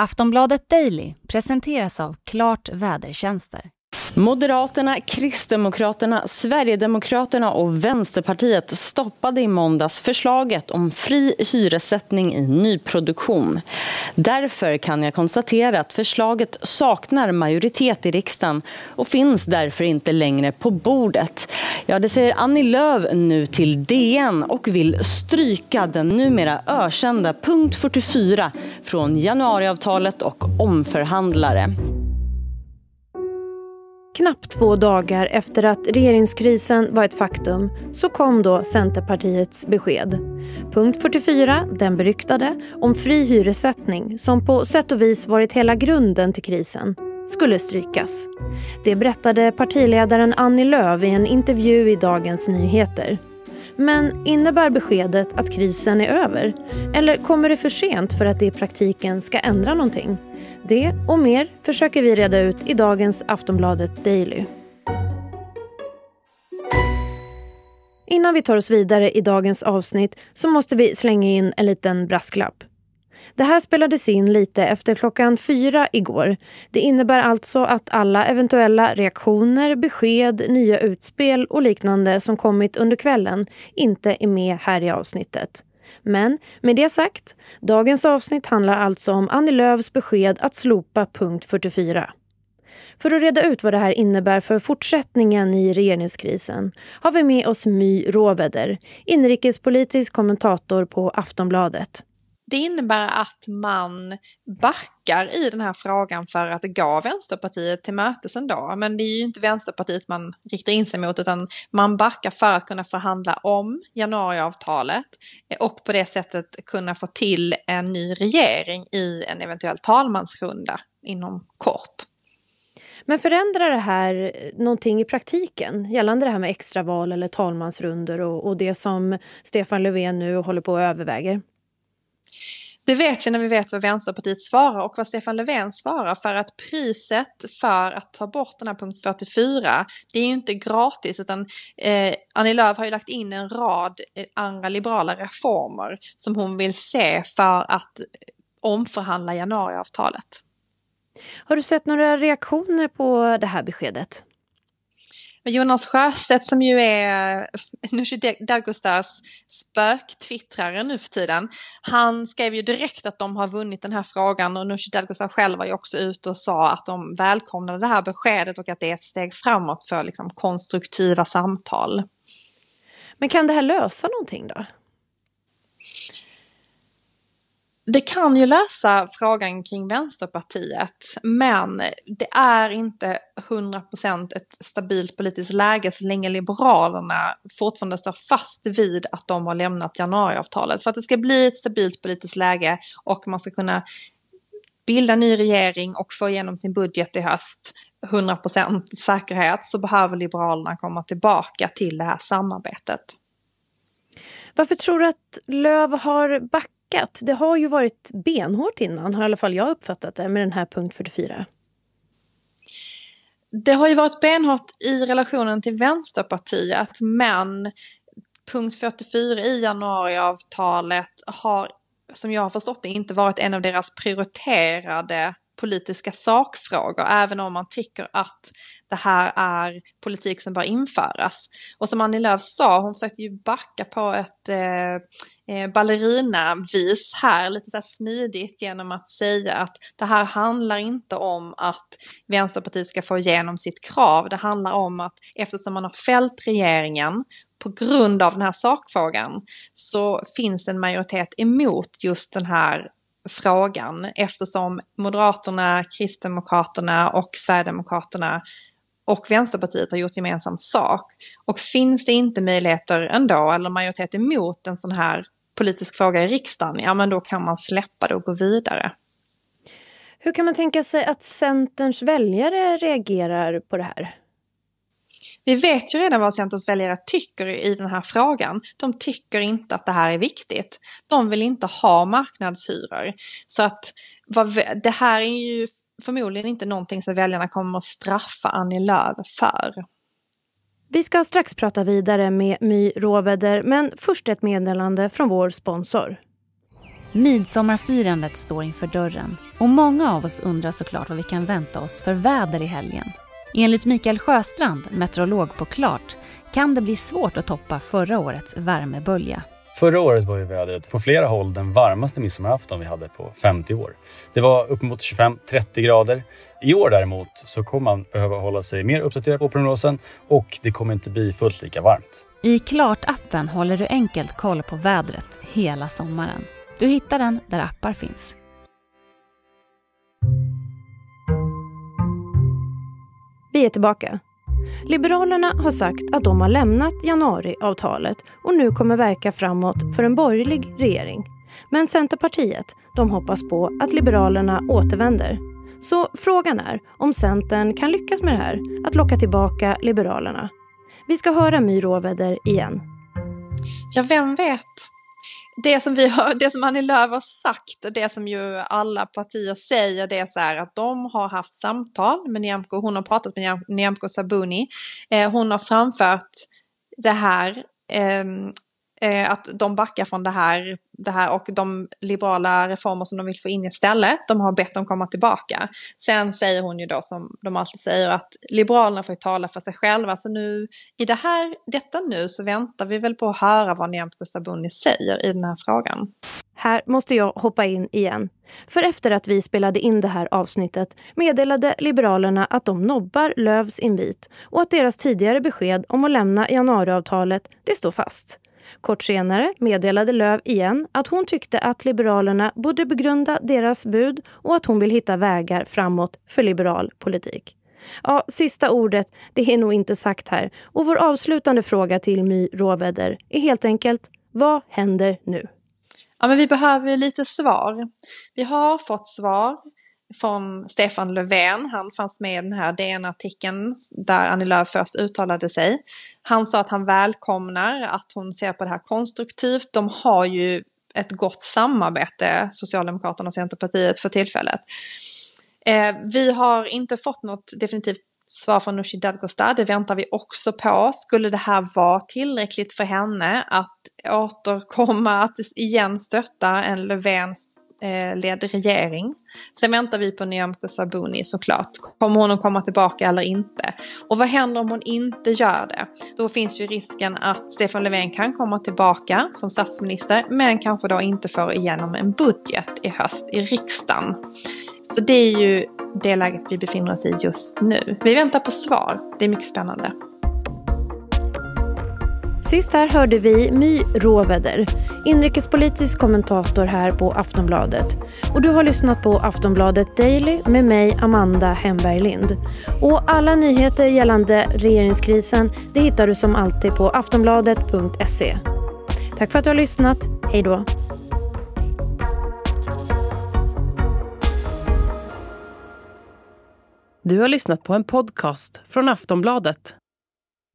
Aftonbladet Daily presenteras av Klart Vädertjänster. Moderaterna, Kristdemokraterna, Sverigedemokraterna och Vänsterpartiet stoppade i måndags förslaget om fri hyressättning i nyproduktion. Därför kan jag konstatera att förslaget saknar majoritet i riksdagen och finns därför inte längre på bordet. Ja, det säger Annie Lööf nu till DN och vill stryka den numera ökända punkt 44 från januariavtalet och omförhandlare. Knappt två dagar efter att regeringskrisen var ett faktum så kom då Centerpartiets besked. Punkt 44, den beryktade, om fri hyressättning som på sätt och vis varit hela grunden till krisen, skulle strykas. Det berättade partiledaren Annie Lööf i en intervju i Dagens Nyheter. Men innebär beskedet att krisen är över? Eller kommer det för sent för att det i praktiken ska ändra någonting? Det och mer försöker vi reda ut i dagens Aftonbladet Daily. Innan vi tar oss vidare i dagens avsnitt så måste vi slänga in en liten brasklapp. Det här spelades in lite efter klockan fyra igår. Det innebär alltså att alla eventuella reaktioner, besked, nya utspel och liknande som kommit under kvällen inte är med här i avsnittet. Men med det sagt, dagens avsnitt handlar alltså om Annie Lööfs besked att slopa punkt 44. För att reda ut vad det här innebär för fortsättningen i regeringskrisen har vi med oss My Råveder, inrikespolitisk kommentator på Aftonbladet. Det innebär att man backar i den här frågan för att gå Vänsterpartiet till mötes ändå. Men det är ju inte Vänsterpartiet man riktar in sig mot utan man backar för att kunna förhandla om januariavtalet och på det sättet kunna få till en ny regering i en eventuell talmansrunda inom kort. Men förändrar det här någonting i praktiken gällande det här med extraval eller talmansrundor och, och det som Stefan Löfven nu håller på att överväger? Det vet vi när vi vet vad Vänsterpartiet svarar och vad Stefan Löfven svarar för att priset för att ta bort den här punkt 44 det är ju inte gratis utan eh, Annie Lööf har ju lagt in en rad eh, andra liberala reformer som hon vill se för att eh, omförhandla januariavtalet. Har du sett några reaktioner på det här beskedet? Jonas Sjöstedt som ju är Nooshi Dadgostars spöktwittrare nu för tiden. Han skrev ju direkt att de har vunnit den här frågan och Nooshi Dadgostar själv var ju också ute och sa att de välkomnade det här beskedet och att det är ett steg framåt för liksom, konstruktiva samtal. Men kan det här lösa någonting då? Det kan ju lösa frågan kring Vänsterpartiet, men det är inte 100% ett stabilt politiskt läge så länge Liberalerna fortfarande står fast vid att de har lämnat januariavtalet. För att det ska bli ett stabilt politiskt läge och man ska kunna bilda ny regering och få igenom sin budget i höst 100% säkerhet så behöver Liberalerna komma tillbaka till det här samarbetet. Varför tror du att Löv har backat backat. Det har ju varit benhårt innan, har i alla fall jag uppfattat det, med den här punkt 44. Det har ju varit benhårt i relationen till Vänsterpartiet, men punkt 44 i januariavtalet har, som jag har förstått det, inte varit en av deras prioriterade politiska sakfrågor, även om man tycker att det här är politik som bör införas. Och som Annie Lööf sa, hon försökte ju backa på ett eh, eh, ballerinavis här, lite så här smidigt genom att säga att det här handlar inte om att Vänsterpartiet ska få igenom sitt krav. Det handlar om att eftersom man har fällt regeringen på grund av den här sakfrågan så finns en majoritet emot just den här frågan eftersom Moderaterna, Kristdemokraterna och Sverigedemokraterna och Vänsterpartiet har gjort gemensam sak. Och finns det inte möjligheter ändå, eller majoritet emot en sån här politisk fråga i riksdagen, ja men då kan man släppa det och gå vidare. Hur kan man tänka sig att Centerns väljare reagerar på det här? Vi vet ju redan vad Centerns väljare tycker i den här frågan. De tycker inte att det här är viktigt. De vill inte ha marknadshyror. Så att det här är ju förmodligen inte någonting som väljarna kommer att straffa Annie Lööf för. Vi ska strax prata vidare med My Råveder, men först ett meddelande från vår sponsor. Midsommarfirandet står inför dörren och många av oss undrar såklart vad vi kan vänta oss för väder i helgen. Enligt Mikael Sjöstrand, meteorolog på Klart, kan det bli svårt att toppa förra årets värmebölja. Förra året var ju vädret på flera håll den varmaste midsommarafton vi hade på 50 år. Det var uppemot 25-30 grader. I år däremot så kommer man behöva hålla sig mer uppdaterad på prognosen och det kommer inte bli fullt lika varmt. I Klart-appen håller du enkelt koll på vädret hela sommaren. Du hittar den där appar finns. Vi är tillbaka. Liberalerna har sagt att de har lämnat januariavtalet och nu kommer verka framåt för en borgerlig regering. Men Centerpartiet de hoppas på att Liberalerna återvänder. Så frågan är om Centern kan lyckas med det här, att locka tillbaka Liberalerna. Vi ska höra My Råväder igen. Ja, vem vet? Det som, vi har, det som Annie Lööf har sagt, det som ju alla partier säger, det är så här att de har haft samtal med Nyamko, hon har pratat med Nyamko Sabuni, eh, hon har framfört det här, eh, eh, att de backar från det här, det här och de liberala reformer som de vill få in istället, de har bett dem komma tillbaka. Sen säger hon ju då som de alltid säger att Liberalerna får ju tala för sig själva, så nu i det här, detta nu så väntar vi väl på att höra vad Nyamko Sabuni säger i den här frågan. Här måste jag hoppa in igen. För efter att vi spelade in det här avsnittet meddelade Liberalerna att de nobbar Lövs invit och att deras tidigare besked om att lämna januariavtalet, det står fast. Kort senare meddelade Löv igen att hon tyckte att Liberalerna borde begrunda deras bud och att hon vill hitta vägar framåt för liberal politik. Ja, sista ordet, det är nog inte sagt här. Och vår avslutande fråga till My Råväder är helt enkelt, vad händer nu? Ja, men vi behöver lite svar. Vi har fått svar från Stefan Löfven. Han fanns med i den här DN-artikeln där Annie Lööf först uttalade sig. Han sa att han välkomnar att hon ser på det här konstruktivt. De har ju ett gott samarbete, Socialdemokraterna och Centerpartiet, för tillfället. Eh, vi har inte fått något definitivt svar från Nooshi Dadgostar, det väntar vi också på. Skulle det här vara tillräckligt för henne att återkomma, att igen stötta en Löfvens Eh, ledd regering. Sen väntar vi på Nyamko Sabuni såklart. Kommer hon att komma tillbaka eller inte? Och vad händer om hon inte gör det? Då finns ju risken att Stefan Löfven kan komma tillbaka som statsminister men kanske då inte får igenom en budget i höst i riksdagen. Så det är ju det läget vi befinner oss i just nu. Vi väntar på svar. Det är mycket spännande. Sist här hörde vi My Råväder, inrikespolitisk kommentator här på Aftonbladet. Och du har lyssnat på Aftonbladet Daily med mig, Amanda Hemberg Lind. Och alla nyheter gällande regeringskrisen det hittar du som alltid på aftonbladet.se. Tack för att du har lyssnat. Hej då. Du har lyssnat på en podcast från Aftonbladet.